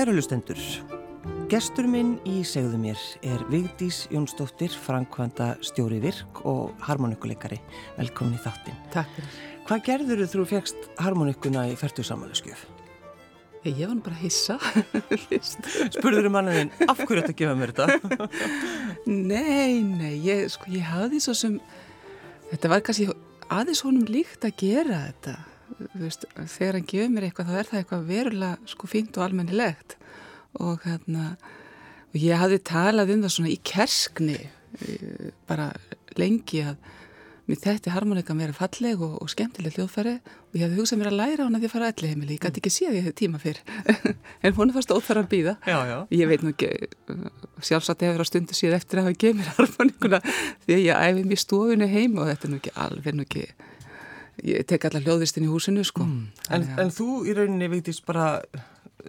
Kæru lustendur, gestur minn í segðu mér er Vigdís Jónsdóttir, Frankvanda stjóri virk og harmonikuleikari. Velkomin í þáttin. Takk fyrir. Hvað gerður þú fegst harmonikuna í færtu samanlöskjöf? Ég var nú bara að hissa. Spurður um manniðin, af hverju þetta gefa mér þetta? nei, nei, ég, sko, ég hafði svo sem, þetta var kannski aðeins honum líkt að gera þetta. Veist, þegar hann gefur mér eitthvað þá er það eitthvað verulega sko fínt og almennilegt. Og hérna og ég hafði talað um það svona í kerskni bara lengi að mér þætti harmonika mér að falleg og, og skemmtileg hljóðfæri. Og ég hafði hugsað mér að læra hann að ég fara að elli heimili, ég gæti ekki séð ég hefði tíma fyrr. En hún er fast óþar að býða já, já. ég veit nú ekki sjálfsagt hefur á stundu síðan eftir að hafa gefið mér harmonikuna því að ég æfi mér stofinu heim og þetta er nú ekki alveg nú ekki ég tek allar hljóðvistin í húsinu sko. Mm. En, en þú í rauninni veitist bara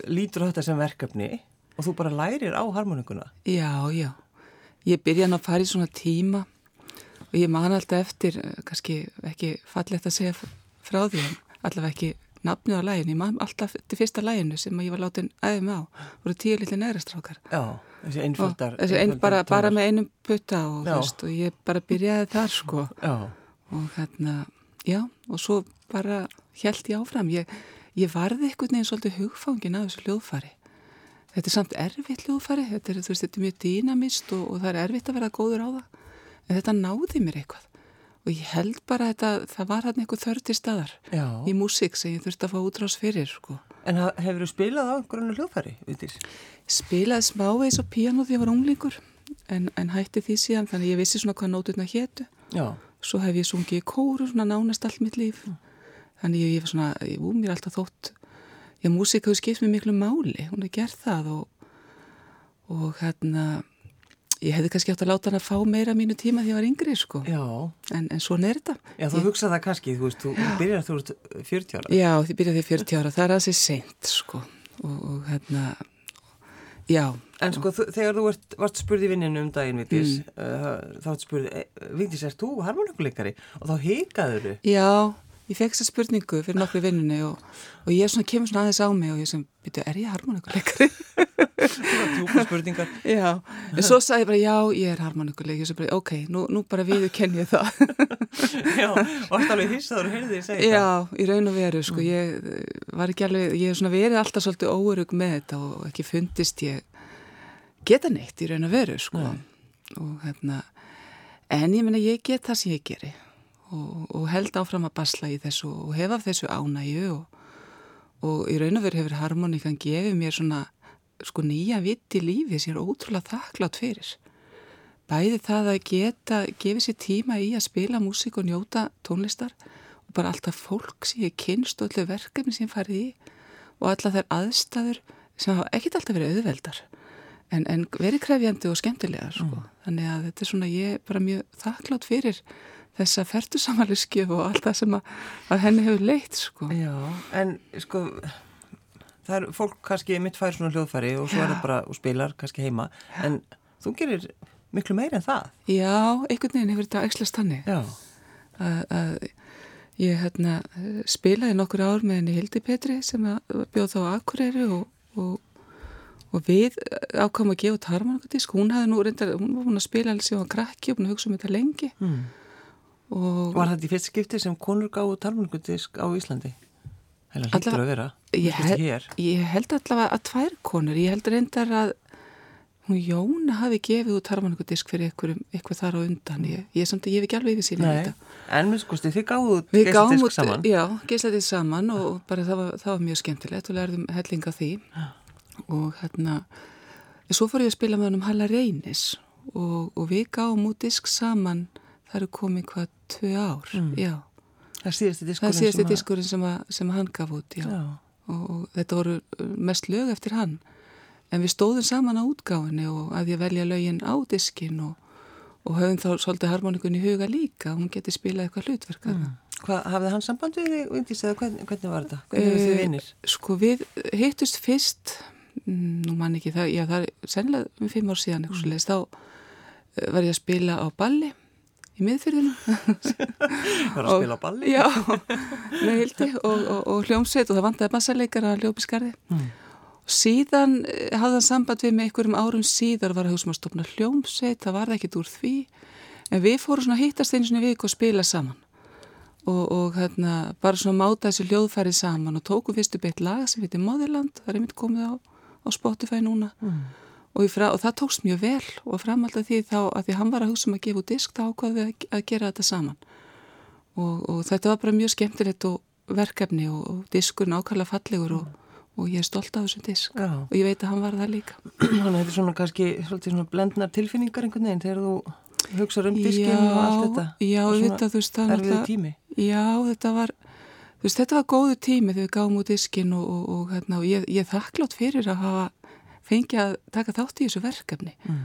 lítur þetta sem verkefni og þú bara lærir á harmonikuna? Já, já. Ég byrja hann að fara í svona tíma og ég man alltaf eftir, eh, kannski ekki fallegt að segja frá því, allavega ekki nafnið á læginu, ég man alltaf til fyrsta læginu sem ég var látin aðeins með á, voru tíu litli neðrastrákar. Já, þessi einföldar. Þessi ein, bara, bara með einum putta og, veist, og ég bara byrjaði þar sko Já. og hérna já, og svo bara held ég áfram. Ég, ég varði eitthvað neginn svolítið hugfangin af þessu hljóðfari. Þetta er samt erfitt hljóðfari, þetta er, veist, þetta er mjög dýnamist og, og það er erfitt að vera góður á það. En þetta náði mér eitthvað. Og ég held bara þetta, það var hann eitthvað þörti staðar já. í músík sem ég þurfti að fá útrás fyrir, sko. En hefur þú spilað á einhverjum hljóðfari, viðtís? Spilaði smávegis á píano því ég var unglingur, en, en hætti því síðan, þannig ég vissi svona hvað nóturna héttu. Já svo hef ég sungið í kóru svona nánast allt mitt líf. Þannig ég, ég var svona, ég úr mér alltaf þótt já, músík hefur skipt mér miklu máli. Hún hefur gert það og, og hérna ég hefði kannski átt að láta hann að fá meira mínu tíma því að ég var yngri sko. En, en svona er þetta. Já, þú hugsaði það kannski, þú veist, þú byrjar þú ert 40 ára. Já, því byrjaði 40 ára, það er aðeins sent sko. Og, og hérna Já. En sko þegar þú ert, varst spurð í vinninu um daginn, Vigdís, mm. uh, þá ert spurð, e, Vigdís, erst þú harmonikuleikari? Og þá heikaður þau? Já, ég fekk þessa spurningu fyrir nokkru vinninu og, og ég svona, kemur svona aðeins á mig og ég sem, byrju, er ég harmonikuleikari? Svona tjúpa spurningar. Já, en svo sagði ég bara, já, ég er harmonikuleik, ég svo bara, ok, nú, nú bara viðu kenn ég það. já, varst alveg hissaður og heyrði því segja það? Já, í raun og veru, sko, mm. ég var ekki alveg, ég hef svona verið alltaf svolítið óerug með þetta og ekki fundist ég geta neitt í raun og veru sko Nei. og hérna en ég menna ég get það sem ég geri og, og held áfram að basla í þessu og hefa þessu ánægu og, og í raun og veru hefur harmoníkan gefið mér svona sko nýja vitt í lífi sem ég er ótrúlega þakklátt fyrir bæði það að geta gefið sér tíma í að spila músík og njóta tónlistar og bara alltaf fólk sem ég kynst og öllu verkefni sem ég farið í og alla þær aðstæður sem hafa ekkert alltaf verið auðveldar en, en verið krefjandi og skemmtilega sko. mm. þannig að þetta er svona ég bara mjög þakklátt fyrir þessa færtusamaliskjöf og allt það sem að, að henni hefur leitt sko. Já, en sko það er fólk kannski mitt fær svona hljóðfæri og svo Já. er það bara og spilar kannski heima en þú gerir miklu meir en það Já, einhvern veginn hefur þetta ekslast hannig að ég hérna, spilaði nokkur ár með henni Hildi Petri sem bjóð þá Akureyri og, og og við ákvæmum að gefa út harmonikadisk, hún hafði nú reyndar, hún var búin að spila alls í á krakki og búin að hugsa um þetta lengi mm. Og Var þetta í fyrst skipti sem konur gáðu harmonikadisk á Íslandi? Eller hlýttur að vera? Ég, hel, ég held allavega að tvær konur, ég held reyndar að hún Jóna hafi gefið út harmonikadisk fyrir eitthvað þar á undan. Ég, ég, samt, ég hef ekki alveg yfir síðan þetta. En við skoðum, þið gáðu geisladisk saman. Já, geisladisk saman og bara það var, það var mjög skemmtilegt. Og lærðum hellinga því. Og hérna svo fór ég að spila með hann um Halla Reynis. Og, og við gáum út disk saman það eru komið hvað tvei ár mm. það síðasti diskurinn, er síðasti sem, diskurinn sem, að, sem hann gaf út já. Já. Og, og þetta voru mest lög eftir hann en við stóðum saman á útgáfinni og að ég velja lögin á diskin og, og höfum þá svolítið harmonikun í huga líka hún geti spilað eitthvað hlutverk mm. Hvað, hafði hann samband við þig, Vindís, eða hvernig, hvernig var þetta? Hvernig hefur þið vinnir? Sko við hittust fyrst Mm, nú man ekki það, já það er sennilega um fimm ár síðan mm. þá eh, var ég að spila á balli í miðfyrðinu Var að spila balli? Já, með hildi og, og, og hljómsveit og það vantæði massaleikar að hljópi skarði mm. síðan eh, hafði hann samband við með einhverjum árum síðar var að hugsa um stofna hljómsveit, það var ekkit úr því en við fórum svona að hittast einu svona vik og spila saman og, og hérna bara svona máta þessi hljóðfæri saman og tóku fyrstu beitt lag sem heitir Motherland, það er einmitt komið á, á Spotify núna mm. Og, fra, og það tókst mjög vel. Og framhald að því þá að því hann var að hugsa um að gefa út disk þá ákvaði við að, gera þetta saman. Og, og þetta var bara mjög skemmtilegt og verkefni og diskur nákvæmlega fallegur og og ég er stolt af þessum disk. Já. og ég veit að hann var það líka. Þannig að þetta er svona kannski svona blendnar tilfinningar einhvern veginn þegar þú hugsaður um diskin og allt þetta. Já, þetta, þú veist það Já, þetta var veist, þetta var góðu tími þegar við gáum út diskin og, og, og, hérna, og ég, ég þakklátt fyrir að hafa fengið að taka þátt í þessu verkefni mm.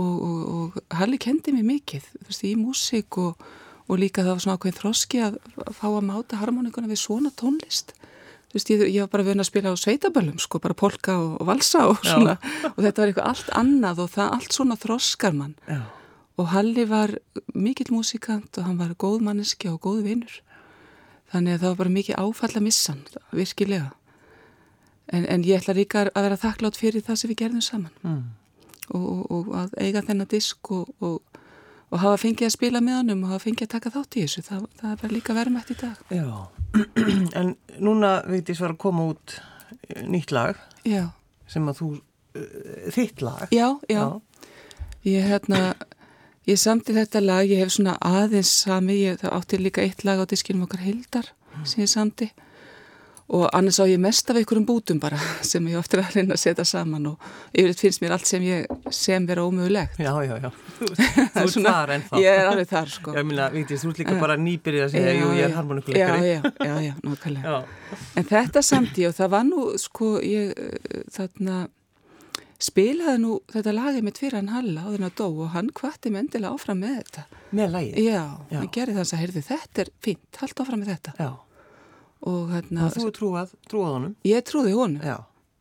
og Halli kendi mér mikið þú veist, í músík og líka það var svona ákveðin þroski að fá að máta harmonikuna við svona tónlist Þú veist, ég, ég var bara vöna að spila á sveitaböllum, sko, bara polka og, og valsa og svona, Já. og þetta var eitthvað allt annað og það allt svona þroskar mann. Já. Og Halli var mikill músikant og hann var góð manneski og góð vinnur. Þannig að það var bara mikið áfall að missa hann, virkilega. En, en ég ætla líka að vera þakklátt fyrir það sem við gerðum saman. Mm. Og, og, og að eiga þennan disk og og hafa fengið að spila með honum og hafa fengið að taka þátt í þessu það, það er bara líka verðmætt í dag Já, en núna veit ég svar að koma út eh, nýtt lag já. sem að þú uh, þitt lag Já, já, já. ég hérna ég samti þetta lag, ég hef svona aðeins sami, ég, átti líka eitt lag á diskinum okkar Hildar mm. sem ég samti og annars á ég mest af einhverjum bútum bara sem ég ofta er að reyna að setja saman og yfirleitt finnst mér allt sem ég sem vera ómögulegt. Já, já, já, þú, þú ert þar ennþá. Ég er alveg þar, sko. Já, ég minna, vitið, þú ert líka bara nýbyrðið að segja Jú, ég er harmonikuleikari Já, já, já, já, nákvæmlega. En þetta samt ég og það var nú, sko, ég þarna spilaði nú þetta lagið með tviran Halla á þennan dó og hann kvatti mig endilega áfram með þetta. Með lagið? Já, já. hann gerði þess að, heyrði, þetta er fint, haldt áfram með þetta. Já og hérna og þú trúað, trúað honum? Ég trúði honum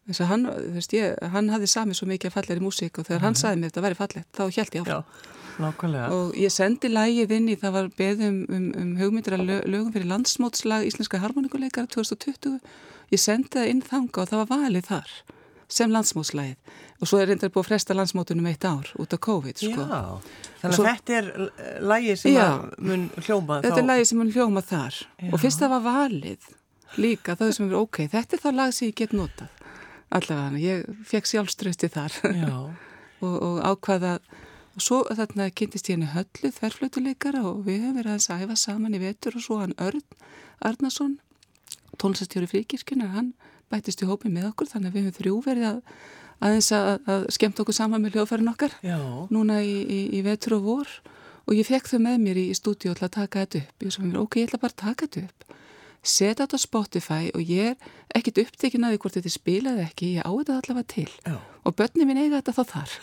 þess að hann, þú veist, ég, hann hafði samið svo mikið falleri músík og þegar mm. hann mhm. sagði mér þetta væri fallegt, þá held ég áfram og ég sendi lægið inn í það var beðum um, um hugmyndir að lögum fyrir landsmótslag Íslenska harmonikuleikar 2020 ég sendi það inn þanga og það var valið þar sem landsmótslægið og svo er reyndar búið að fresta landsmótunum eitt ár út af COVID sko. Já, þannig að þetta er lægið sem já, mun hljóma þá Þetta er lægið sem mun hljóma þar. Já. og fyrst það var valið líka það sem er ok, þetta er það lag sem ég get notað allavega, ég fekk sjálfströsti þar. Og, og ákvaða og svo þarna kynntist ég henni höllu þverflötuleikara og við höfum verið að æfa saman í vetur og svo hann Örn Arnason tónlistjóri fríkirkuna, hann bættist í hópi með okkur þannig að við höfum þrjú verið að aðeins að, að skemmt okkur saman með hljóðfærin okkar Já. núna í, í, í vetur og vor. Og ég fekk þau með mér í, í stúdíu til að taka þetta upp. Ég svo mér, ok, ég ætla bara að taka þetta upp. Setja þetta á Spotify og ég er ekkit upptekinn að því hvort þetta spilaði ekki. Ég á þetta allavega til. Já. og börni mín eiga þetta þá þar.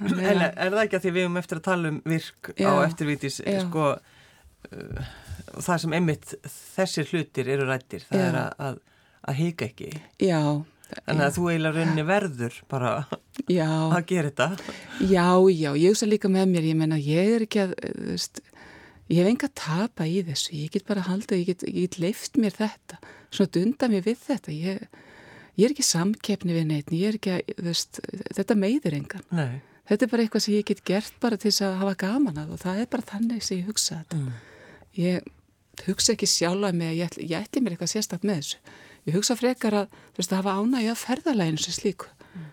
En er það ekki að því við um eftir að tala um virk Já. á eftirvítis sko uh, það sem einmitt þessir hlutir eru rættir það Já. er að, að, að hika ekki Já Þannig að þú eiginlega rauninni verður bara já. að gera þetta. Já, já, ég hugsa líka með mér, ég menna ég er ekki að, þú veist, ég hef enga tapa í þessu, ég get bara haldið, ég get, get leift mér þetta, svona dunda mér við þetta, ég, ég er ekki samkeppni við neitt, ég er ekki að, veist, þetta meiður engan. Nei. Þetta er bara eitthvað sem ég get gert bara til þess að hafa gaman að og það er bara þannig sem ég hugsa þetta. Mm. Ég hugsa ekki sjálfa með að ég, ég ætli mér eitthvað sérstaklega með þessu. Ég hugsa frekar að, þú veist, að hafa ánægja ferðalæginu sem slíku. Mm.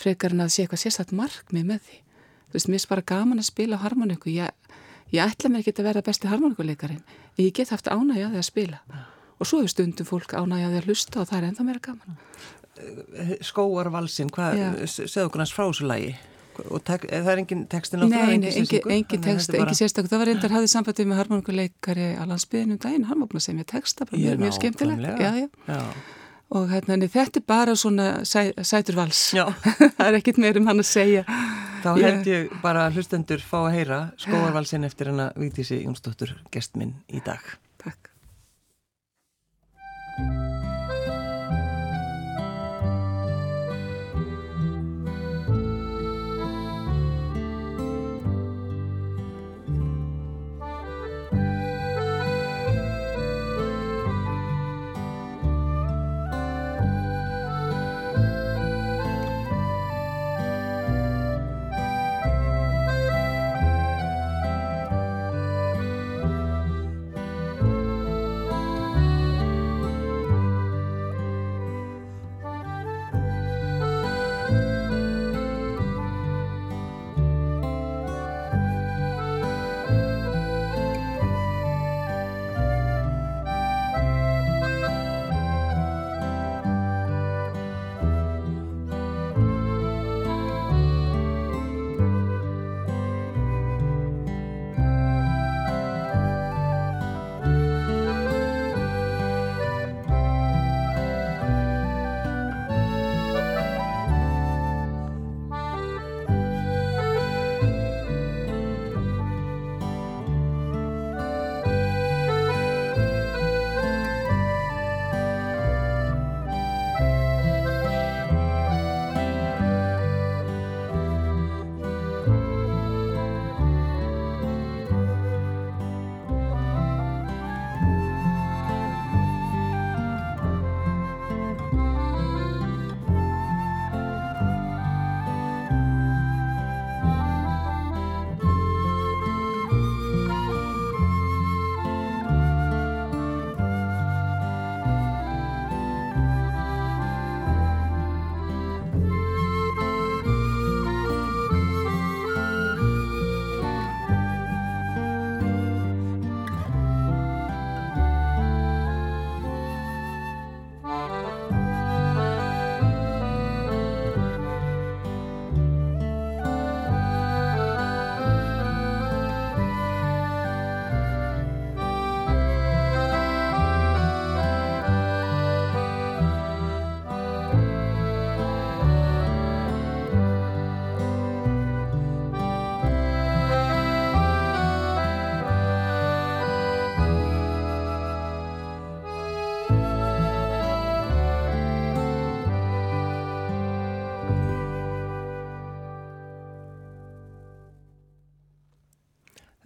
Frekar en að sé eitthvað sérstaklega markmið með því. Þú veist, mér er bara gaman að spila harmoniku. Ég ég ætla mér ekki að vera besti harmonikuleikarin ég get haft ánægjaði að spila og svo hefur stundum fólk ánægjaði að hlusta og það er ennþá meira gaman Skóarvalsin, hvað segðu okkur hans frásulagi og tek, það er engin tekstin á það? Nei, engin, engin tekst, engin sérstaklega það var reyndar hafið sambandið með harmonikuleikari á landsbyðinum daginn, hann var búin að segja mér teksta bara mjög, mjög skemmtilegt. og hérna, þetta er bara svona sæ, sætur vals. Það er ekkit meir um hann að segja. Þá held ég bara hlustendur fá að heyra skóarvalsin eftir hana Vítísi Jónsdóttur gestminn í dag. Takk.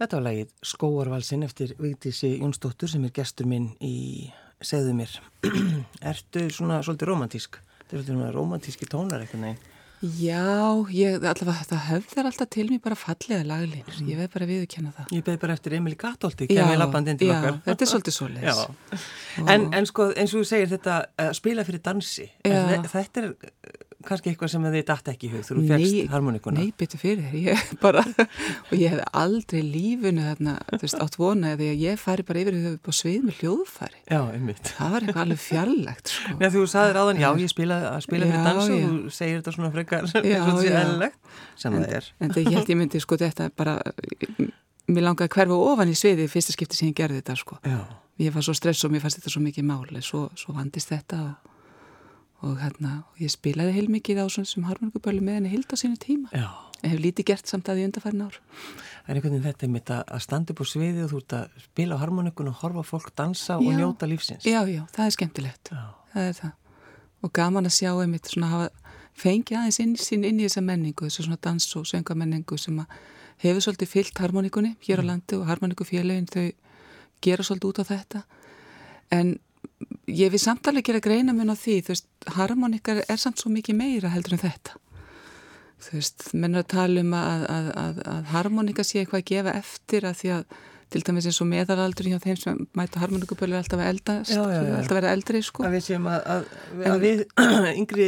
Þetta var lagið Skóarvalsinn eftir Vigdísi Jónsdóttur sem er gestur minn í Segðu mér. Ertu svona svolítið romantísk? Þetta er svolítið romantíski tónar eitthvað neginn. Já, ég, allavega það höfðar alltaf til mér bara fallega laglínir, ég veið bara viðkjanna það. Ég beði bara eftir Emil Gatóldi, kemur í labbandinn til okkar. Já, þetta er svolítið svolítið. En, en sko eins og þú segir þetta að spila fyrir dansi, þetta er kannski eitthvað sem þið dætt ekki í hug þú fegst harmonikuna Nei, betur fyrir ég bara og ég hef aldrei lífunu þarna þú veist, átt vonaði því að ég fari bara yfir þau upp á svið með hljóðfari Já, einmitt. Það var eitthvað alveg fjarlægt sko. Já, þú saðir áðan, já, ég spila, spila fyrir dansu og þú segir þetta svona frekar sem það er. En ég held ég myndi, sko, þetta bara mér langaði hverfa ofan í sviði fyrsta skipti sem ég gerði þetta, sko. Ég var svo stress og mér fannst þetta svo mikið máli svo, svo vandist þetta og og hérna, ég spilaði heilmikið á svona harmonikubölu með henni hild á sínu tíma Já. en hef lítið gert samt að í undarfærin ár er einhvern veginn þetta mitt að standa upp á sviði og þú ert að spila á harmonikun og horfa fólk dansa já. og njóta lífsins Já, já, það er skemmtilegt já. það er það, og gaman að sjá einmitt svona hafa fengið aðeins inn, inn í þessa menningu, þessu svona dans og söngamenningu sem að hefur svolítið fyllt harmonikunni hér á mm. landi og harmonikufélagin þau gera svolítið út á þetta en ég við samtalið gera greina mun á því, þú veist, harmonikar er samt svo mikið meira heldur en þetta. Þú veist, menn að tala um að, að, að, að harmonika sé eitthvað að gefa eftir að því að til dæmis eins og meðalaldur hjá þeim sem mæta harmonikubölu er alltaf að eldast já, já, já. alltaf að vera eldri sko. Að við séum að, að við yngri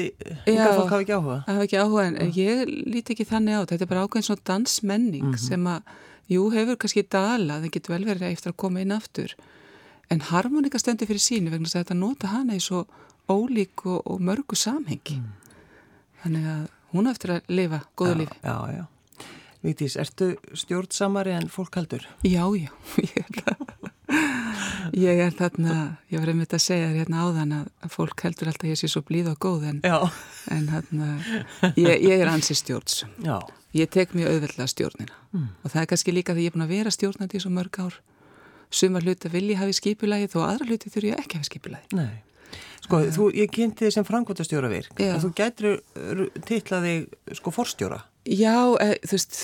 yngar fólk hafa ekki áhuga. hafa ekki áhuga en, en ég líti ekki þannig á þetta. Er bara ákveðin svona dansmenning mm -hmm. sem að, jú hefur kannski dala það getur vel verið eftir að koma inn aftur en harmonika stendur fyrir síni vegna að þetta nota hana í svo ólík og, og mörgu samhengi. Mm. þannig að hún eftir að lifa góðu lífi. Já, já, Vítís, ertu stjórnsamari en fólk heldur? Já, já, ég er það. Ég er þarna, ég var einmitt að segja þér hérna áðan að fólk heldur alltaf að ég sé svo blíð og góð en, en þarna, ég, ég er ansi stjórns. Já. Ég tek mjög auðveldlega stjórnina. Mm. og það er kannski líka því ég er búin að vera stjórnandi í svo mörg ár suma hluti vil ég hafi skipulagi þó aðra hluti þurfi ekki hafi skipulagi. Nei, sko, þú, ég kynnti þið sem frangvotastjóra virk og þú gætir tillaði sko forstjóra. Já, e, þú veist,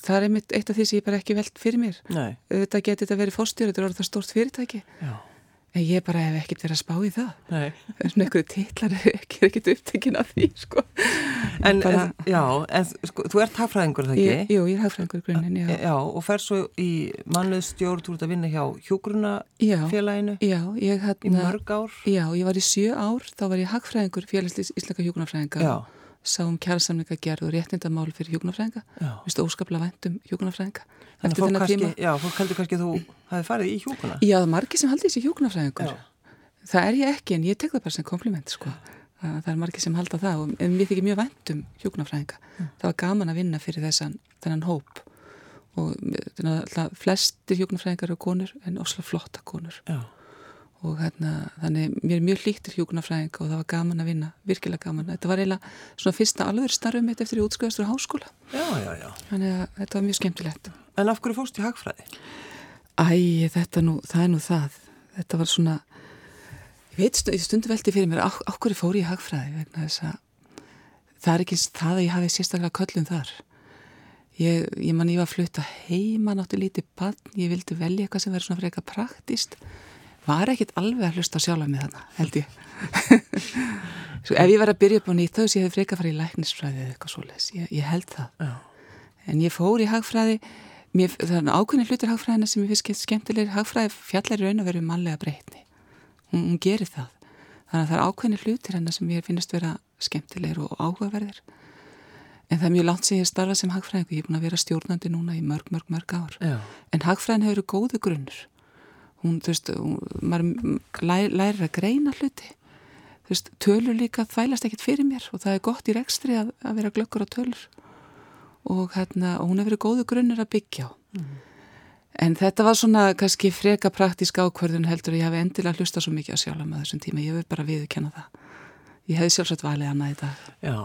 það er einmitt eitt af því sem ég bara ekki veld fyrir mér. Nei. Þetta getur þetta verið forstjóra, þetta er orðið það stórt fyrirtæki. Já ég bara hef ekkert verið að spá í það. Nei. Svona einhverju titlar er ekki ekkert upptekinn af því, sko. En, bara, en já, en sko, þú ert hagfræðingur, það ekki? Ég, jú, ég er hagfræðingur grunninn, já. Já, og fer svo í mannleðstjórn, þú ert að vinna hjá hjógrunafélaginu? Já, ég hætti... Í mörg ár? Já, ég var í sjö ár, þá var ég hagfræðingur félagsleis íslaka hjógrunafræðinga. Já sáum kjærasamlinga gerð og réttindamál fyrir hjókunarfræðinga við stóðum óskaplega vendum hjókunarfræðinga Þannig að fólk, kannski, já, fólk heldur kannski að þú hafi farið í hjókuna Já, það er margir sem haldi þessi hjókunarfræðingur Það er ég ekki, en ég tek það bara sem kompliment sko. það er margir sem halda það og við þykir mjög vendum hjókunarfræðinga mm. það var gaman að vinna fyrir þessan þennan hóp. Og flestir hjókunarfræðingar eru konur en ósláð flotta konur. Já og hérna, þannig mér er mjög líktir hjókunarfræðing og það var gaman að vinna, virkilega gaman. Þetta var eiginlega svona fyrsta alveg starfum mitt eftir í útskjöðastur á háskóla. Já, já, já. Þannig að þetta var mjög skemmtilegt. En af hverju fórst í hagfræði? Æ, þetta nú, það er nú það. Þetta var svona, ég veit stundu veldi fyrir mér, á hverju fór ég í hagfræði vegna þess að það er ekki það að ég hafi sérstaklega köllum þar. Ég, ég man, ég var að flutta heima náttu lítið var ekkit alveg að hlusta sjálf með þarna, held ég. Svo ef ég var að byrja upp á nýtt þá sé ég freka að fara í læknisfræði eða eitthvað svoleiðis, ég, ég held það. Já. en ég fór í hagfræði. Mér, það er ákveðin hlutir hagfræðina sem ég finnst skemmtilegir, hagfræði fjallar raun að vera manlega breytni, hún, hún gerir það. Þannig að það er ákveðin hlutir hennar sem ég finnst vera skemmtilegir og áhugaverðir. En það er mjög langt sem ég starfa sem hagfræðingu, ég er búin að vera stjórnandi núna í mörg, mörg, mörg ár. Já. en hagfræðin hefur góðu grunnur hún, þú veist, maður læ, lærir að greina hluti. Þú veist, tölur líka þvælast ekkit fyrir mér og það er gott í rekstri að, að vera glöggur á tölur. Og hérna, og hún hefur verið góðu grunnir að byggja á. Mm. en þetta var svona kannski freka praktísk ákverðun heldur að ég hafi endilega hlusta svo mikið á sjálf með þessum tíma, ég hefur bara viðkenna það. Ég hefði sjálfsagt valið annað í dag. Já.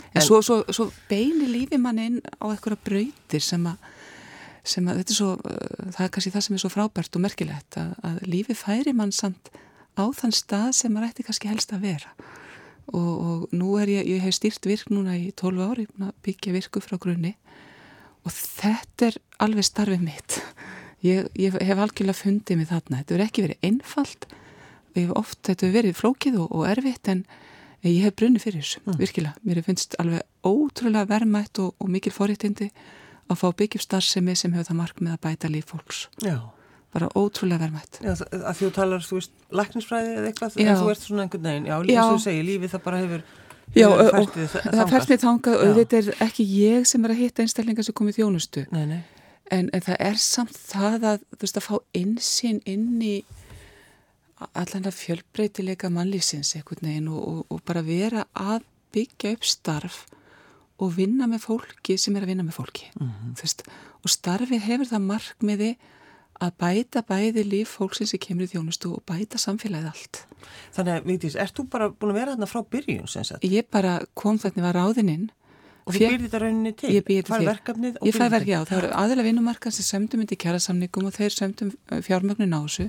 En, en svo, svo, svo beini lífi mann inn á eitthvað brautir sem að sem að þetta er svo, uh, það er kannski það sem er svo frábært og merkilegt að, að lífi færi mann samt á þann stað sem maður ætti kannski helst að vera. Og, og nú er ég, ég hef stýrt virk núna í 12 ári, byggja virku frá grunni og þetta er alveg starfið mitt. Ég, ég hef algjörlega fundið mig þarna. Þetta verður ekki verið einfalt. Hef oft, þetta hefur verið flókið og, og erfitt en ég hef brunni fyrir þessu mm. virkilega, mér finnst alveg ótrúlega verðmætt og, og mikil forréttindi að fá byggjum starfsemi sem hefur það mark með að bæta líf fólks. Já. Bara ótrúlega verðmætt Já, að því þú talar, þú veist, lækningsfræði eða eitthvað, já. en þú ert svona einhvern veginn Já, lífið sem þú segir, lífið það bara hefur Já, og það færst mér þangað. Og þetta er ekki ég sem er að hitta einstaklingar sem komið þjónustu. Nei, nei. En, en það er samt það að þú veist að fá einsinn inn í allan að fjölbreytileika mannlýsins einhvern veginn og, og, og bara vera að byggja upp starf og vinna með fólki sem er að vinna með fólki mm -hmm. veist, og starfið hefur það markmiði að bæta bæði líf fólksins sem kemur í þjónustu og bæta samfélagið allt. Þannig að, Vigdís, ert þú bara búin að vera þarna frá byrjun? Ég bara kom þarna, var ráðininn. Og þú byrðið þetta rauninni til? Ég byrðið til. Ég fær verkefnið, já. Það voru aðeila vinnumarkað sem sömdum undir kjærasamningum og þeir sömdum uh, fjármögnin á þessu.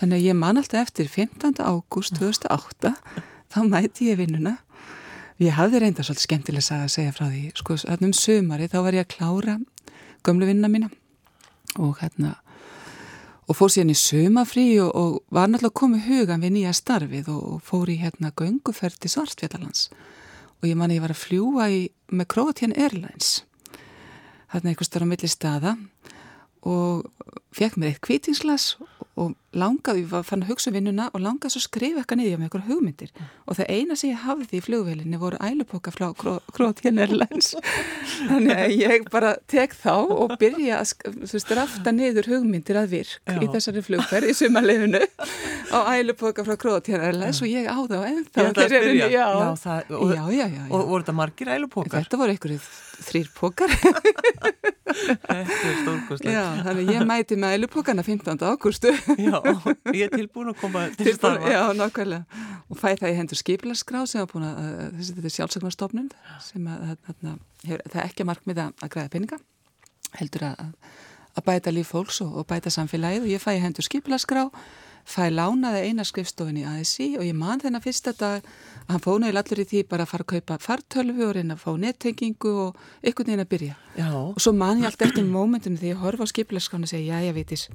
Þannig að ég man alltaf eftir 15. ágúst 2008, þá mæti ég vinnuna. Ég hafði reynda svolítið skemmtilega að segja frá því. Sko, um sömari þá var ég að klára gömlu vinnuna mína og hérna og fór síðan í sömafrí og, og var náttúrulega komið hugan við nýja starfið og, og fór í hérna gönguferð til Svartfjallarlands og ég man ég var að fljúa í, með Croatian Airlines hérna einhver starf á milli staða og fekk mér eitt kvítingsglas og langaði, ég fann að hugsa um vinnuna og langaði svo að skrifa eitthvað niður með eitthvað hugmyndir mm. og það eina sem ég hafði í flugvelinni voru ælupoka frá Croatian Airlines þannig að ég bara tek þá og byrja að rafta niður hugmyndir að virk já. í þessari flugferð í sumarlefinu á ælupoka frá Croatian Airlines já. og ég á og ennþá já, já, það, og, og voru þetta margir ælupokar? Þetta voru einhverju þrýr pokar Þetta er stórkostlega Þannig ég mæti með ælupokana 15. ágústu Já, ég er tilbúin að koma til starfa. Já, nákvæmlega. Og fæ það í hendur skipilarskrá sem að búin að, þessi þetta er sjálfsögnarstofnun sem að, að, að það er ekki markmið að græða peninga, heldur að, að bæta líf fólks og, og bæta samfélagið og ég fæ í hendur skipilarskrá fæ lánaði eina skrifstofin í ASI og ég man þennan fyrsta dag að hann fónaði allur í því bara að fara að kaupa fartölfu og reyna að fá nettengingu og einhvern veginn að byrja. Já. Og svo man ég allt eftir mómentinu þegar ég horfa á skipilarskána og segja já, ég veitis,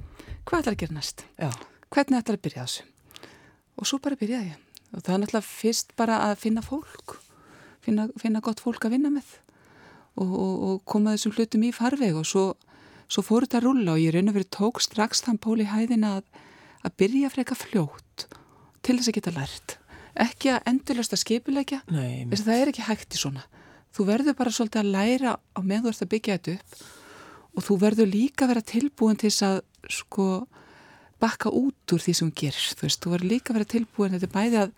hvað ætlar að gera næst? Já. Hvernig ætlar að byrja þessu? Og svo bara byrjaði ég. Og það er náttúrulega fyrst bara að finna fólk, finna, finna gott fólk að vinna með og, og, og koma þessum hlutum í farveg og svo, svo fóru þetta að rulla og ég raun og verið tók strax þann pól í hæðina að að byrja freka fljótt til þess að geta lært. Ekki að endurlösta skipulegja þess að það er ekki hægt í svona. Þú verður bara svolítið að læra á meðan þú ert að byggja þetta upp og þú verður líka að vera tilbúin til þess að sko bakka út úr því sem gerst þú veist, þú verður líka að vera tilbúin þetta er bæði að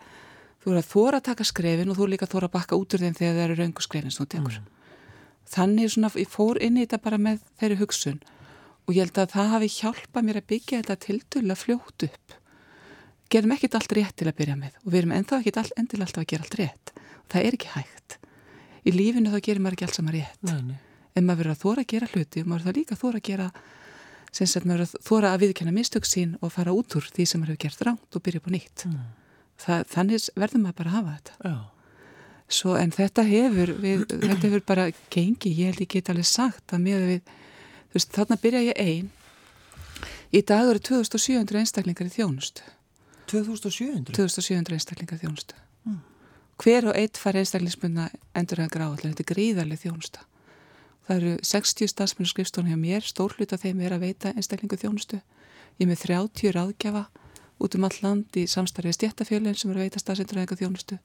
þú verður að þóra að taka skrefin og þú líka að þóra að bakka út úr þeim þegar það eru raungu skrefin sem þú tekur. Mm. þannig svona, ég fór inn í þetta bara með þeirri hugsun og ég held að það hafi hjálpað mér að byggja þetta tildulega fljótt upp. Gerum ekkit allt rétt til að byrja með og við erum ennþá ekkit all, endilega alltaf að gera allt rétt. Það er ekki hægt. Í lífinu þá gerir maður ekki alls saman rétt. Nei, nei. en maður verður að þóra að gera hluti og maður verður að líka þóra að gera sem maður verður að þóra að viðkjanna mistök sín og fara út úr því sem maður hefur gert ránt og byrja på nýtt. Mm. það, þannig verður maður bara að hafa þetta. Svo, en þetta hefur, við, þetta hefur bara gengi, ég held ég get alveg sagt að með við Þú veist, þarna byrja ég einn. Í dag eru 2700 einstaklingar í þjónustu. 2700? 2700 einstaklingar í þjónustu. Mm. Hver og eitt fær einstaklingsbundna endur að gráðallir. Þetta er gríðarlega þjónusta. Það eru 60 stafsmennu skrifstónu hjá mér. Stórlut af þeim er að veita einstaklingu þjónustu. Ég er með 30 ráðgjafa út um all land í samstarfið stjættafjölinn sem eru að veita stafsendur að þjónustu.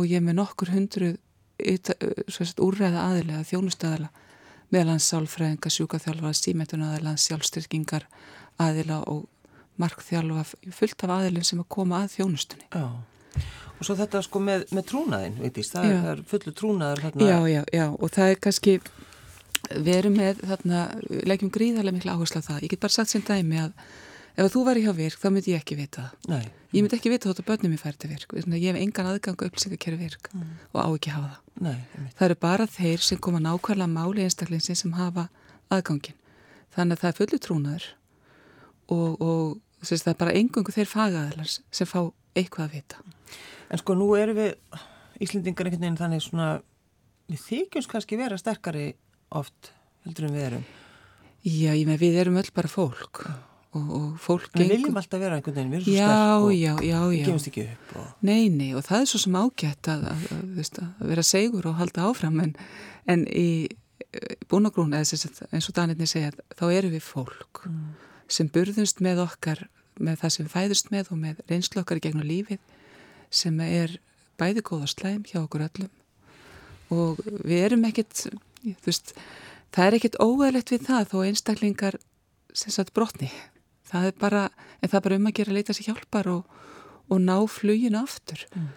Og ég er með nokkur hundru úrræða aðilega, þjónustu aðila meðalans sálfræðinga, sjúkaþjálfa, símetunaðila, sjálfstyrkingar aðila og markþjálfa fullt af aðilin sem að koma að þjónustunni. Já, og svo þetta sko með, með trúnaðin, veitist, það já. er fullu trúnaðar þarna. Já, já, já, og það er kannski, við erum með þarna, leggjum gríðarlega miklu áherslu á það. Ég get bara sagt sem dæmi að ef þú væri hjá virk, þá myndi ég ekki vita það. Nei. Ég myndi ekki vita þótt að börnum ég færi til virk. Ég hef engan aðgang að upplýsingarkerfi virk mm. og á ekki hafa það. Nei, það eru bara þeir sem koma nákvæmlega máli einstaklingsinn sem hafa aðgangin þannig að það er fullu trúnaður og, og sérst, það er bara engungu þeir fagaðalars sem fá eitthvað að vita. En sko nú eru við Íslendingar einhvern veginn þannig svona við þykjumst kannski vera sterkari oft heldur en við erum? Já, ég með við erum öll bara fólk. Og, og fólk Við gengum... viljum alltaf vera einhvern veginn, við erum svo já, sterk og já, já, við kemumst ekki upp. Og... Nei, nei, og það er svo sem ágætt að, að, að, að vera segur og halda áfram en, en í búin og grún, eins og Danirni segja, þá eru við fólk mm. sem burðumst með okkar, með það sem við fæðust með og með reynslu okkar gegnum lífið sem er bæði góð og slæm hjá okkur öllum og við erum ekkit, þú veist, það er ekkit óæðilegt við það þó einstaklingar sem sagt brotni það er bara, það er bara um að gera að leita sér hjálpar og, og ná fluginu aftur. Mm.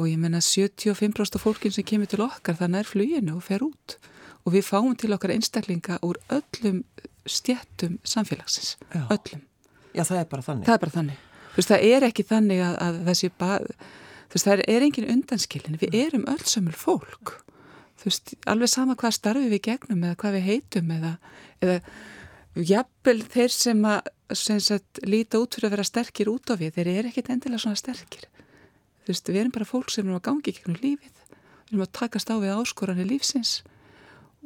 og ég menna 75% af fólkin sem kemur til okkar það nær fluginu og fer út. Og við fáum til okkar einstaklinga úr öllum stjættum samfélagsins, Já. öllum. Já, það er bara þannig. Það er bara þannig, þú veist, það er ekki þannig að, að þessi þú veist, það er engin undanskilin, við erum öll sömul fólk veist, alveg sama hvað starfi við gegnum eða hvað við heitum eða, eða jafnvel þeir sem að sem sagt, líta út fyrir að vera sterkir út á við, þeir eru ekkit endilega svona sterkir. Þú veist, við erum bara fólk sem erum að gangi gegnum lífið. Við erum að takast á við áskoranir lífsins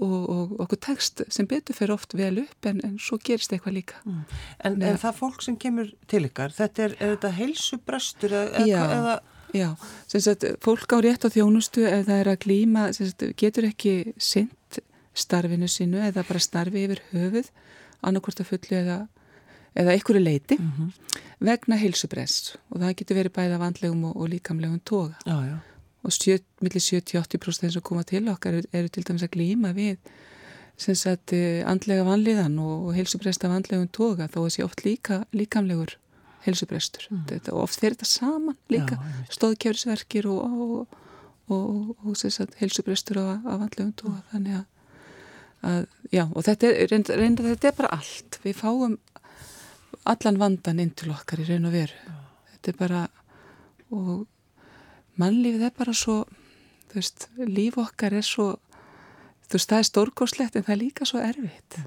og, og okkur tekst sem betur fyrir oft vel upp en, en svo gerist eitthvað líka. Mm. en, en það fólk sem kemur til ykkar þetta er, er þetta heilsubröstur eða, Já. eða? Já, sem sagt, fólk á rétt á þjónustu ef það er að glýma, sagt, getur ekki synd starfinu sínu eða bara starfi yfir höfuð annarkort að fullu eða, eða einhverju leiti mm -hmm. vegna heilsubrest og það getur verið bæða vandlegum og, og líkamlegum toga já, já. og millir 70-80% þeim sem koma til okkar eru, eru til dæmis að glýma við sem sagt andlega vanliðan og, og heilsubrest af andlegum toga þó að sé oft líka líkamlegur heilsubrestur mm. og oft þeir þetta saman líka stóðkjörðsverkir og, og, og, og á, á vandlegum tóa mm. þannig að, að já, og þetta er, reynda, reynda, þetta er bara allt. Við fáum allan vandan inn til okkar í raun og veru. Mm. þetta er bara og mannlífið er bara svo þú veist, líf okkar er svo þú veist, það er stórgóðslegt en það er líka svo erfitt.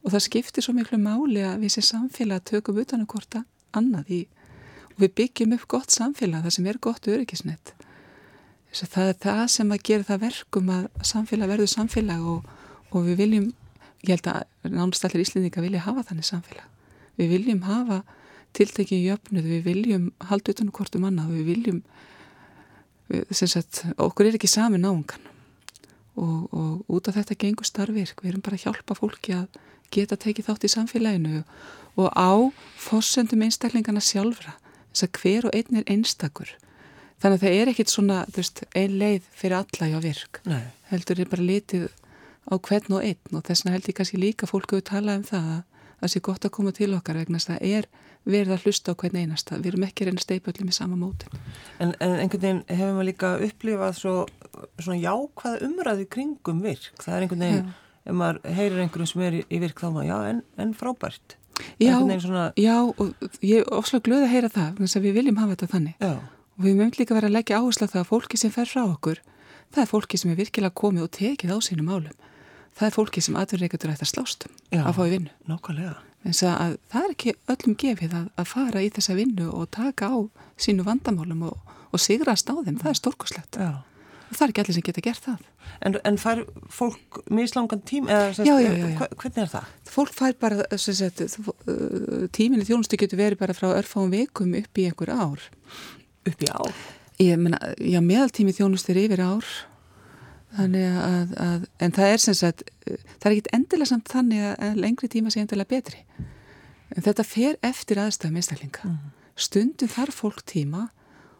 Og það skiptir svo miklu máli að við sem samfélag tökum utan um hvort annað í og við byggjum upp gott samfélag það sem er gott öryggisnett það er það sem að gera það verkum að samfélag verður samfélag og, og við viljum ég held að nánast allir íslendinga vilja hafa þannig samfélag. Við viljum hafa tiltekið jöfnuð, við viljum halda utan um annað, við viljum sem sagt, okkur er ekki sami náungan. Og, og út af þetta gengur starfvirk, við erum bara að hjálpa fólki að geta tekið þátt í samfélaginu og á fórsendum einstaklingana sjálfra. Þess að hver og einn er einstakur. Þannig að það er ekkit svona veist, ein leið fyrir alla hjá virk. Nei. heldur er bara litið á hvern og einn og þess vegna held ég kannski líka fólk að tala um það að það sé gott að koma til okkar vegna það er verið að hlusta á hvern einasta. Við erum ekki reyna steipöldum í sama mótin En, en einhvern veginn hefur maður líka upplifað svo, svona jákvæða umræði kringum virk, það er einhvern veginn Já. ef maður heyrir einhverjum sem er í, í virk þá maður, já, en, en frábært. Já, svona... já, og ég er ofslega glöð að heyra það, þannig að við viljum hafa þetta þannig. Já. og við mögum líka verið að leggja áherslu að það að fólki sem fer frá okkur það er fólki sem er virkilega komið og tekið á sínum málum það er fólki sem atverðreikandur ætti að slástum að fá í vinnu. Nákvæmlega. Að Það er ekki öllum gefið að, að fara í þessa vinnu og taka á sínu vandamálum og, og sigrast á þeim, það er stórkoslegt og það er ekki allir sem geta gert það. En, en fær fólk mislangan tím eða já, já, já, hvernig er það? Fólk fær bara sagt, tíminni þjónustu getur verið bara frá örfáum vikum upp í einhver ár. Upp í ár? Ég menna, já meðaltími þjónustu er yfir ár þannig að, að en það er sem sagt, það er ekkit endilega samt þannig að lengri tíma sé endilega betri en þetta fer eftir aðstæðum einstaklinga mm. stundum þarf fólk tíma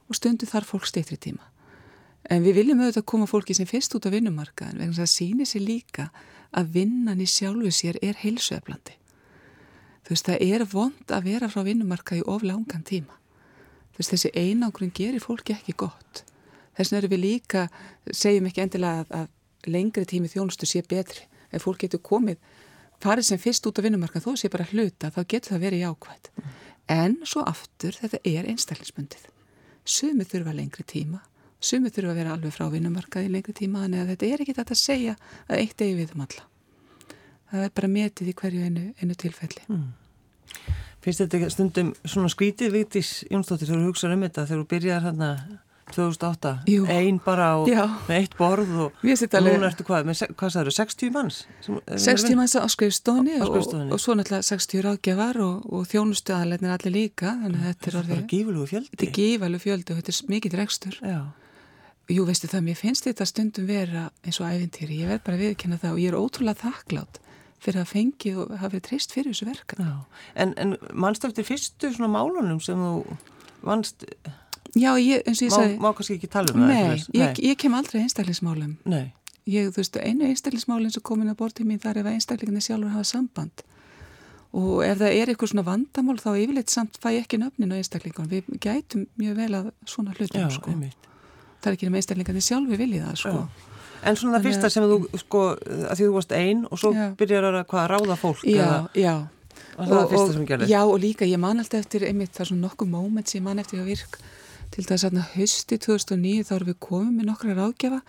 og stundum þarf fólk steytri tíma En við viljum auðvitað koma fólki sem fyrst út á vinnumarkaðin vegna það sýnir sér líka að vinnan í sjálfu sér er heilsueflandi. Þú veist, það er vond að vera frá vinnumarkaði of langan tíma. Þú veist, þessi einangrun gerir fólki ekki gott. Þess vegna erum við líka, segjum ekki endilega að, að lengri tími þjónustu sé betri. Ef fólk getur komið, farið sem fyrst út á vinnumarkað, þó sé bara hluta, þá getur það verið jákvægt. En svo aftur, þetta er einstaklingsbundið. Sumið þurfa lengri tíma Sumið þurfa að vera alveg frá vinnumarkaði í lengri tíma en þetta er ekki þetta að segja að eitt eigi við um alla. Það er bara metið í hverju einu, einu tilfelli. Mm. Finnst þetta stundum svona skrítið vitis Jónsdóttir þegar þú hugsaður um þetta þegar þú byrjar hérna 2008, Jú. ein bara og Já. með eitt borð og, og núna ertu hvað, með, hvað sagður, 60 manns? 60 manns á skrifstóni og, og svo náttúrulega 60 ráðgjafar og, og þjónustu aðalegnir allir líka þannig að þetta er orðið gífalug fjöldi þetta er gífalug fjöldi og þetta er mikið rekstur Já. Jú, veistu það, mér finnst þetta stundum vera eins og æfintýri, ég verð bara viðkynna það og ég er ótrúlega þakklátt fyrir að fengi og hafa verið treyst fyrir þessu verkan En, en mannst eftir fyrstu svona málunum sem þú vannst Já, ég, eins og ég sagði... Má, má kannski ekki tala um það? Nei, ég, ég kem aldrei einstaklingsmálum. Nei. Ég, þú veist, einu einstaklingsmálinn sem komin að bortið mín þar ef einstaklinginni sjálfur hafa samband. Og ef það er eitthvað svona vandamál þá yfirleitt samt fæ ekki nöfnin á einstaklingunum. Við gætum mjög vel að svona hlutum, Já, sko. Einmitt. Það er ekki um einstaklinginni sjálfur viljið það, sko. Já. En svona það fyrsta sem þú, sko, að því þú varst einn og svo já. byrjar að hvað ráða fólk. Já, eða, já. Og gerðist. Já, og líka ég man alltaf eftir, einmitt, það er svona nokkuð móment sem ég man eftir að virk til þess að hösti 2009 þá erum við komið með nokkra ráðgjafa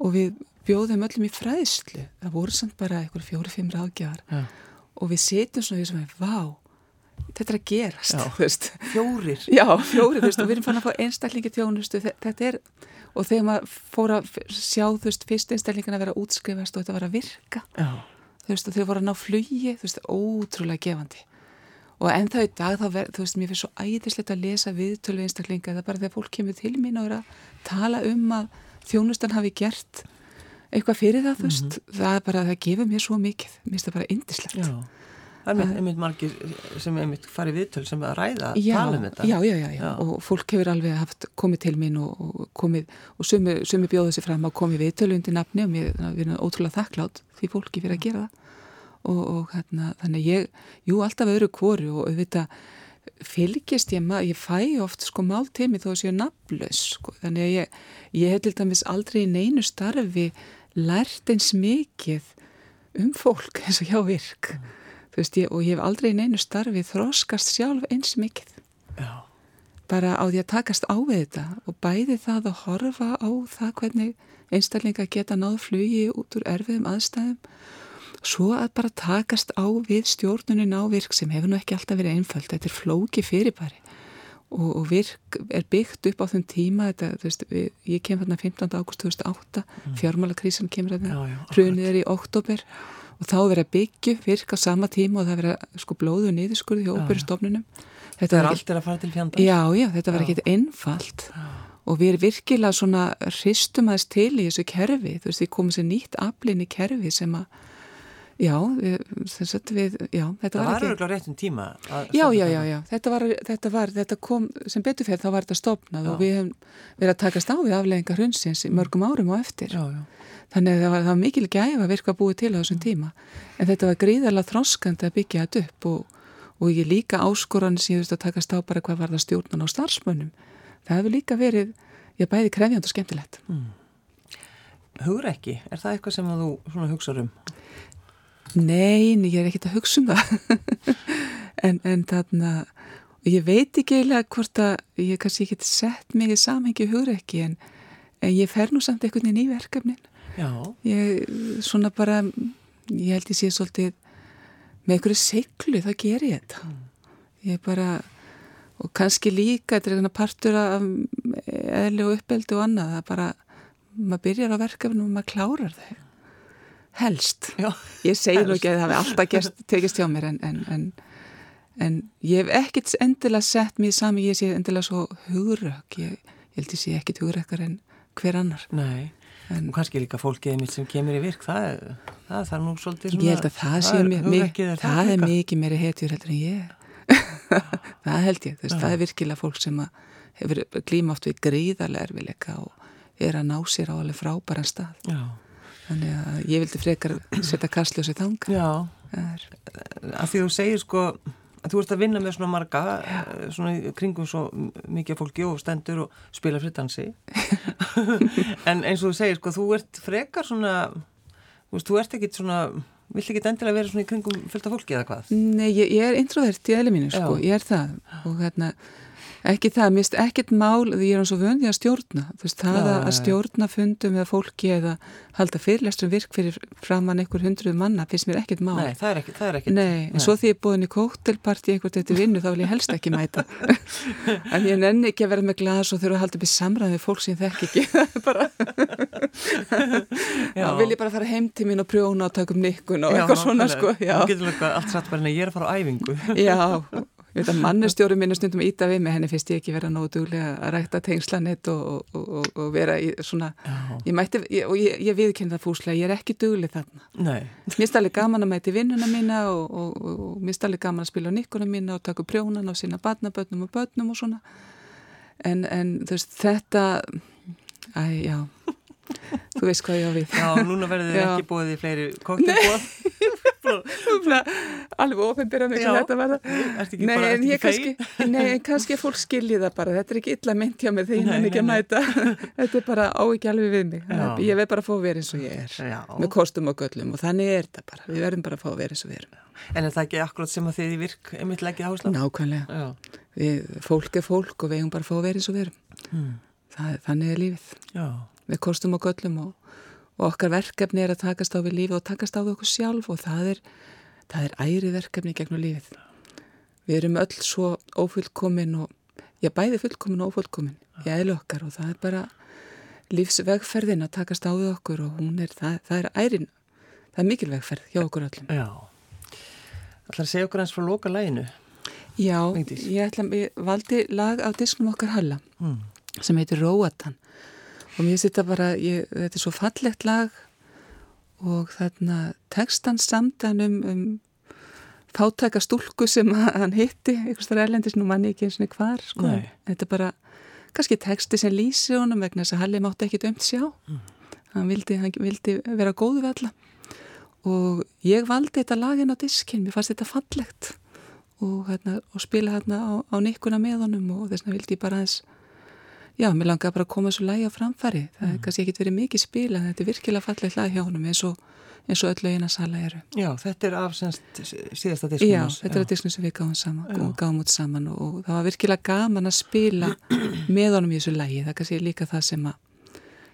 og við bjóðum öllum í fræðslu. Það voru samt bara eitthvað fjóri-fimm ráðgjafar. Ja. og við setjum svona við sem er vá, þetta er að gerast fjórir? Já, fjórir, veist, og við erum fann að fá einstaklingi tjónustu þetta er, og þegar maður fór að sjá þú veist, fyrst einstaklingin að vera útskrifast og þetta var að virka já. þú veist, og þau voru að ná flugi þú veist, ótrúlega gefandi og ennþá í dag þá verður, þú veist, mér finnst svo æðislegt að lesa viðtölu einstaklinga. Það er bara þegar fólk kemur til mín og er að tala um að þjónustan hafi gert eitthvað fyrir það, þú veist. Mm -hmm. það er bara, það gefur mér svo mikið. Mér finnst það bara yndislegt. Já, það er einmitt margir sem einmitt farið viðtölu sem að ræða, já, tala um þetta. Já, já, já, já, og fólk hefur alveg haft komið til mín og, og komið og sumi bjóðu sér fram að komið viðtölu undir nafni og mér, við erum ótrúlega þakklátt því fólki fyrir að gera það og, og hérna, þannig ég, jú, alltaf öðru kóru og auðvitað fylgist ég maður, ég fæ oft sko málteimi þó að séu nafnlaus sko, þannig að ég, ég hef til dæmis aldrei í neinu starfi lært eins mikið um fólk eins og hjá virk mm. veist, ég, og ég hef aldrei í neinu starfi þróskast sjálf eins mikið Já. bara á því að takast á við þetta og bæði það að horfa á það hvernig einstaklinga geta náð flugi út úr erfiðum aðstæðum svo að bara takast á við stjórnunin á virk sem hefur nú ekki alltaf verið einföld, þetta er flóki fyrirbæri. Og, og virk er byggt upp á þun tíma, þetta, veist, við, ég kem þarna 15. ágúst 2008 mm. fjármálakrísan kemur þarna, hrunið er í oktober og þá verið að byggju virk á sama tíma og það verið að sko blóðu niðurskurði hjá óbyrjastofnunum Þetta er allt er að fara til fjandans. Já, já, þetta verið ekkit einfalt. Já. og við erum virkilega svona hristum aðeins til í þessu kerfi, þú veist, við komum sér nýtt aflinn í kerfi sem að Já, að við, já, þetta var ekki... Réttum tíma. Já, já, já, já, þetta var, þetta var, þetta kom, sem beturferð þá var þetta stopnað já. og við hefum verið að takast á við afleggingar hrunsins í mörgum árum og eftir. Já, já. Þannig að það var, það var mikil gæf að virka búið til á þessum tíma. En þetta var gríðarlega þroskandi að byggja þetta upp og, og ég líka áskoran síðust að takast á bara hvað var það stjórnan á starfsmönnum. Það hefur líka verið, ég bæði krefjand og skemmtilegt. Mm. Hugur ekki, er það eitthvað sem þú hugsaður um? Nei, ég er ekkert að hugsa um það. En, en þarna ég veit ekki eiginlega hvort að ég kannski ekki sett mig í samhengi hugreiki en, en ég fer nú samt einhvern veginn í verkefnin. Já. Ég, svona bara, ég held ég sé svolítið með einhverju seglu þá ger ég þetta. Mm. ég bara, og kannski líka þetta er einhverja partur af eðli og uppeldi og annað það bara, maður byrjar á verkefnum og maður klárar þau helst. Já, ég segi nú ekki að það hefði alltaf gerst, tekist hjá mér en, en, en, en ég hef ekkert endilega sett mér sami, ég sé endilega svo hugurök, ég, ég held ég sé ekkert hugurökar en hver annar. Nei, og kannski líka fólkið mitt sem kemur í virk það, það er nú svolítið svona, ég held að það, sé mér, það, það er mikið meiri hetjur heldur en ég. Það held ég, þess, það er virkilega fólk sem hefur glíma oft við gríðarlega erfileika og er að ná sér á alveg frábæran stað. Já Þannig að ég vildi frekar setja kastljósi þanga. Já, að því þú segir sko að þú ert að vinna með svona marga, Já. svona kringum svo mikið fólki og stendur og spila frittansi. en eins og þú segir sko, þú ert frekar svona, þú veist, þú ert ekkit svona, vilt ekki endilega vera svona í kringum fylgta fólki eða hvað? Nei, ég, ég er introvert í eðli mínu sko, Já. ég er það og hérna Ekki það, finnst ekkit mál, ég er eins og vöndi að stjórna, veist, það já, að stjórna fundum eða fólki eða halda fyrirlestrum virk fyrir framann einhver hundruð manna, finnst mér ekkit mál. Nei, það er ekkit, það er ekkit. Nei, en Nei. svo því ég er búin í kóttelparti eitthvað til vinnu, þá vil ég helst ekki mæta. en ég nenni ekki að vera með glas og þurfa að halda upp í samræði við fólk sem þekk ekki, bara, þá vil ég bara fara heim til mín og prjóna og taka um nikkun og eitthvað svona, sko. Ég er að fara á æfingu. Já, Ég veit að mannestjóri minn er stundum íta við mig, henni finnst ég ekki vera nógu duglega að rækta tengslanett og, og, og, og vera í svona, Já. ég mætti, ég, og ég, ég viðkynna það fúslega, ég er ekki dugleg þarna. Nei. Mér finnst allir gaman að mæti vinnuna mína og mér finnst allir gaman að spila á nikkuna mína og taka prjónan á sína barnabötnum og bötnum og svona. En, en þú veist, þetta, æ, já, þú veist hvað ég á við. Já, núna verður þið ekki bóðið í fleiri koktelbóð. Alveg ofinbyrja mig hvað þetta var nei, en ég kannski nei, kannski fólk skilji það bara. Þetta er ekki illa mynd hjá mig þegar ég hann ekki að mæta. Þetta er bara á ekki alveg við mig. Já. ég veið bara að fá að vera eins og ég er. Já. með kostum og göllum. Og þannig er þetta bara. Við verðum bara að fá að vera eins og við erum. En er það ekki akkurat sem að þið í virk einmitt leggja hásla? Nákvæmlega. Við, fólk er fólk og við hefum bara að fá að vera eins og við erum. Hmm. það, þannig er lífið. Við kostum og göllum og og okkar verkefni er að takast á við lífi og takast á við okkur sjálf og það er, það er æri verkefni gegnum lífið. Við erum öll svo ófullkomin og, já bæði fullkomin og ófullkomin í ælu okkar og það er bara lífsvegferðin að takast á við okkur og hún er, það, það er ærin, það er mikilvegferð hjá okkur öllum. Já, ætlar að segja okkur eins frá loka læginu? Já, ég, ætla, ég valdi lag á disknum okkar Halla mm. sem heitir Róatan og mér þetta bara, ég, þetta er svo fallegt lag og þarna tekstan samtan um, um fátæka stúlku sem hann hitti, einhvers þar erlendis nú manni ekki eins og hvar, sko. Þetta er bara, kannski teksti sem lýsi honum vegna þess að Halli mátti ekki dömt sjá. Mm. hann, vildi, hann vildi vera góðu við alla. Og ég valdi þetta lagin á diskin, mér fannst þetta fallegt. Og, hérna, og spila hérna á, á nikkuna með honum og þess vegna vildi ég bara aðeins Já, mér langar bara að koma svo lægi á framfæri. Það mm. er kannski ekkit verið mikið spil en þetta er virkilega fallið hlæg hjá honum eins og, eins og öll lögin að sala eru. Já, þetta er af semst síðasta diskunum. Já, þetta er að diskunum sem við gáum saman, gáum út saman og, og það var virkilega gaman að spila með honum í þessu lægi. Það er kannski líka það sem að,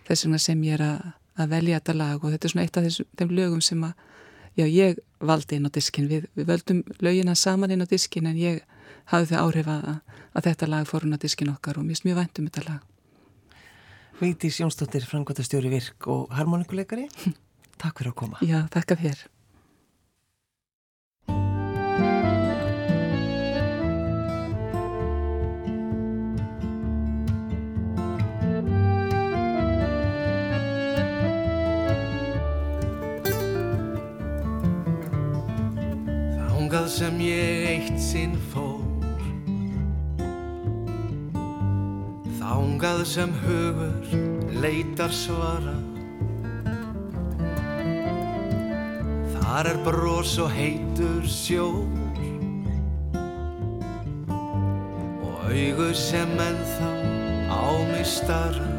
þess sem ég er að, að velja þetta lag og þetta er svona eitt af þessum, þeim lögum sem að, já, ég valdi inn á diskin. Við, við völdum lögina saman inn á diskin en ég hafði þau áhrif að, að þetta lag fór hún að diskin okkar og mér er mjög vænt um þetta lag. Vigdís Jónsdóttir, frangværtastjóri Virk og harmonikuleikari, takk fyrir að koma. Já, takk að þér. Sem ég eitt sinn fór Þángað sem hugur leitar svara. Þar er brós og heitur sjór. Og augur sem ennþá á mig starra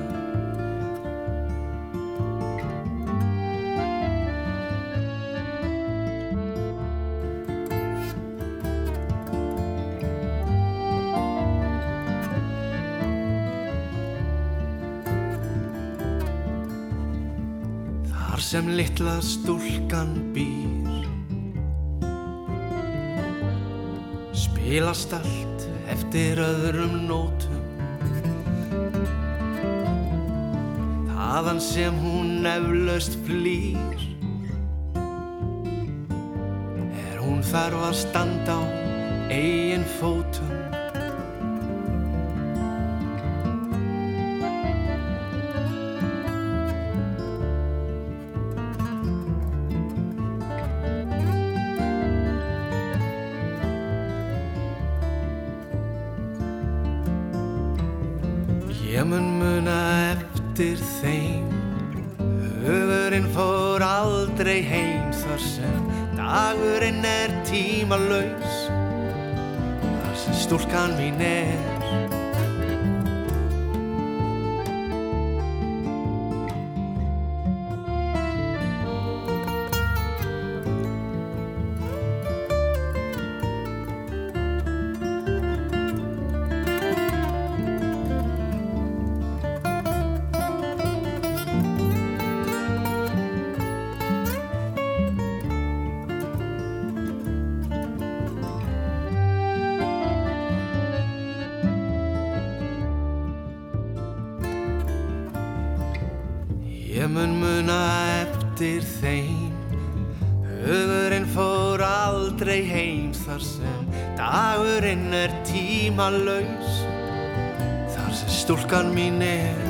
sem litla stúlkan býr. Spilast allt eftir öðrum nótum. Þaðan sem hún eflaust flýr. Er hún þarf að standa á eigin fótum stúlkan mun muna eftir þeim. Hugurinn fór aldrei heim þar sem dagurinn er tímalaus. Þar sem stúlkan mín er